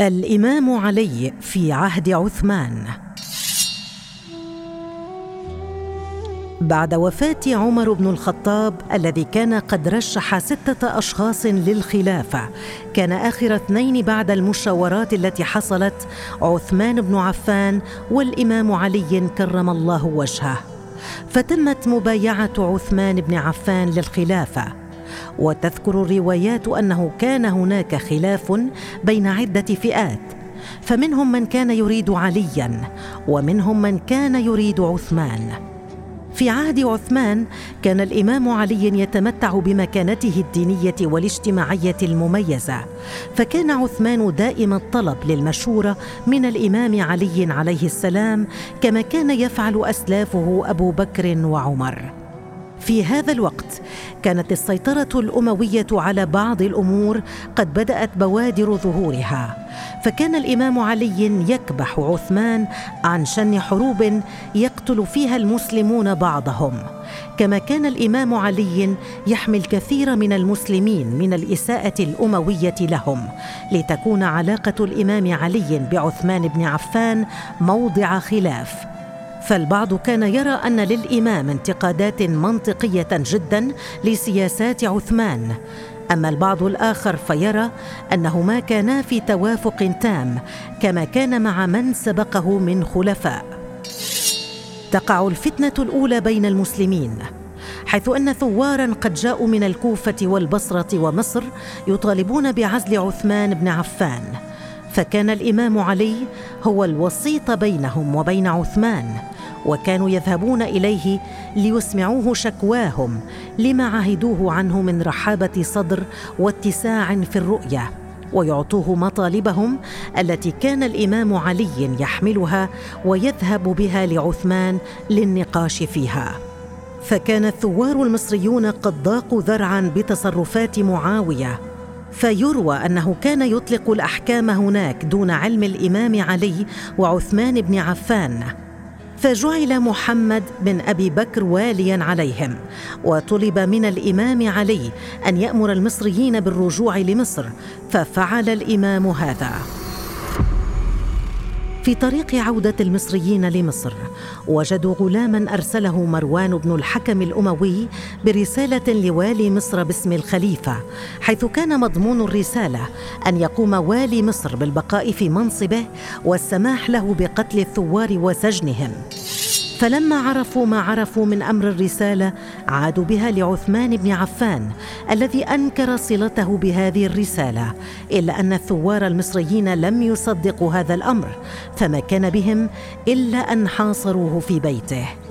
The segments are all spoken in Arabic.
الإمام علي في عهد عثمان. بعد وفاة عمر بن الخطاب الذي كان قد رشح ستة أشخاص للخلافة كان آخر اثنين بعد المشاورات التي حصلت عثمان بن عفان والإمام علي كرم الله وجهه. فتمت مبايعة عثمان بن عفان للخلافة. وتذكر الروايات أنه كان هناك خلاف بين عدة فئات فمنهم من كان يريد عليا ومنهم من كان يريد عثمان. في عهد عثمان كان الإمام علي يتمتع بمكانته الدينية والاجتماعية المميزة فكان عثمان دائم الطلب للمشورة من الإمام علي عليه السلام كما كان يفعل أسلافه أبو بكر وعمر. في هذا الوقت كانت السيطرة الأموية على بعض الأمور قد بدأت بوادر ظهورها فكان الإمام علي يكبح عثمان عن شن حروب يقتل فيها المسلمون بعضهم. كما كان الإمام علي يحمي الكثير من المسلمين من الإساءة الأموية لهم لتكون علاقة الإمام علي بعثمان بن عفان موضع خلاف. فالبعض كان يرى أن للإمام انتقادات منطقية جدا لسياسات عثمان. أما البعض الآخر فيرى أنهما كانا في توافق تام كما كان مع من سبقه من خلفاء. تقع الفتنة الأولى بين المسلمين حيث أن ثوارا قد جاءوا من الكوفة والبصرة ومصر يطالبون بعزل عثمان بن عفان. فكان الإمام علي هو الوسيط بينهم وبين عثمان وكانوا يذهبون إليه ليسمعوه شكواهم لما عهدوه عنه من رحابة صدر واتساع في الرؤية ويعطوه مطالبهم التي كان الإمام علي يحملها ويذهب بها لعثمان للنقاش فيها. فكان الثوار المصريون قد ضاقوا ذرعا بتصرفات معاوية فيروى أنه كان يطلق الأحكام هناك دون علم الإمام علي وعثمان بن عفان فجعل محمد بن أبي بكر واليا عليهم وطلب من الإمام علي أن يأمر المصريين بالرجوع لمصر ففعل الإمام هذا. في طريق عودة المصريين لمصر. وجدوا غلاما أرسله مروان بن الحكم الأموي برسالة لوالي مصر باسم الخليفة حيث كان مضمون الرسالة أن يقوم والي مصر بالبقاء في منصبه والسماح له بقتل الثوار وسجنهم. فلما عرفوا ما عرفوا من أمر الرسالة عادوا بها لعثمان بن عفان الذي أنكر صلته بهذه الرسالة إلا أن الثوار المصريين لم يصدقوا هذا الأمر فما كان بهم إلا أن حاصروه في بيته.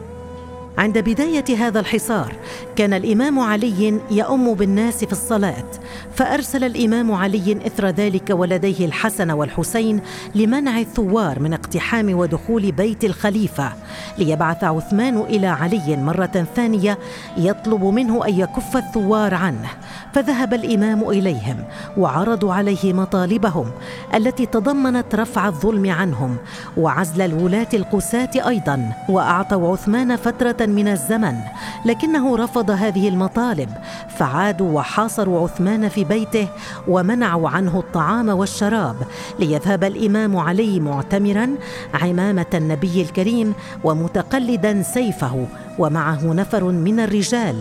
عند بداية هذا الحصار كان الإمام علي يؤم بالناس في الصلاة فأرسل الإمام علي إثر ذلك ولديه الحسن والحسين لمنع الثوار من اقتحام ودخول بيت الخليفة ليبعث عثمان إلى علي مرة ثانية يطلب منه أن يكف الثوار عنه. فذهب الإمام إليهم وعرضوا عليه مطالبهم التي تضمنت رفع الظلم عنهم وعزل الولاة القساة أيضا وأعطوا عثمان فترة من الزمن لكنه رفض هذه المطالب فعادوا وحاصروا عثمان في بيته ومنعوا عنه الطعام والشراب ليذهب الإمام علي معتمرا عمامة النبي الكريم ومتقلدا سيفه ومعه نفر من الرجال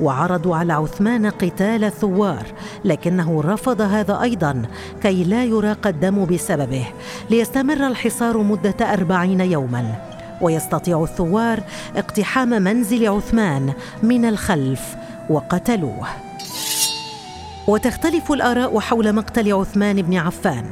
وعرضوا على عثمان قتال الثوار لكنه رفض هذا أيضا كي لا يراق الدم بسببه ليستمر الحصار مدة أربعين يوما. ويستطيع الثوار اقتحام منزل عثمان من الخلف وقتلوه. وتختلف الآراء حول مقتل عثمان بن عفان.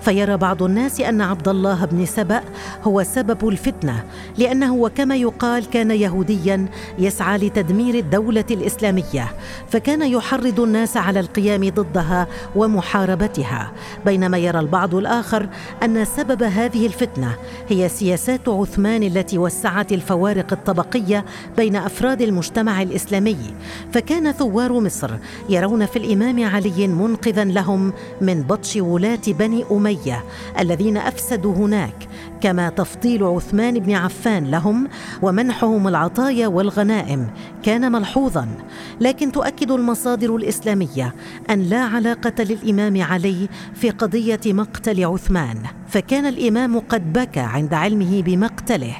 فيرى بعض الناس أن عبد الله بن سبأ هو سبب الفتنة لأنه وكما يقال كان يهوديا يسعى لتدمير الدولة الإسلامية فكان يحرض الناس على القيام ضدها ومحاربتها. بينما يرى البعض الآخر أن سبب هذه الفتنة هي سياسات عثمان التي وسعت الفوارق الطبقية بين أفراد المجتمع الإسلامي. فكان ثوار مصر يرون في الإمام علي منقذا لهم من بطش ولاة بني أمية الذين أفسدوا هناك كما تفضيل عثمان بن عفان لهم ومنحهم العطايا والغنائم كان ملحوظا لكن تؤكد المصادر الإسلامية أن لا علاقة للإمام علي في قضية مقتل عثمان. فكان الإمام قد بكى عند علمه بمقتله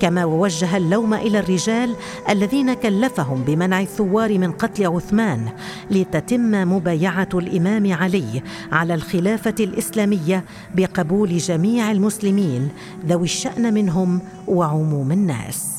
كما ووجه اللوم إلى الرجال الذين كلفهم بمنع الثوار من قتل عثمان لتتم مبايعة الإمام علي على الخلافة الإسلامية بقبول جميع المسلمين ذوي الشأن منهم وعموم الناس.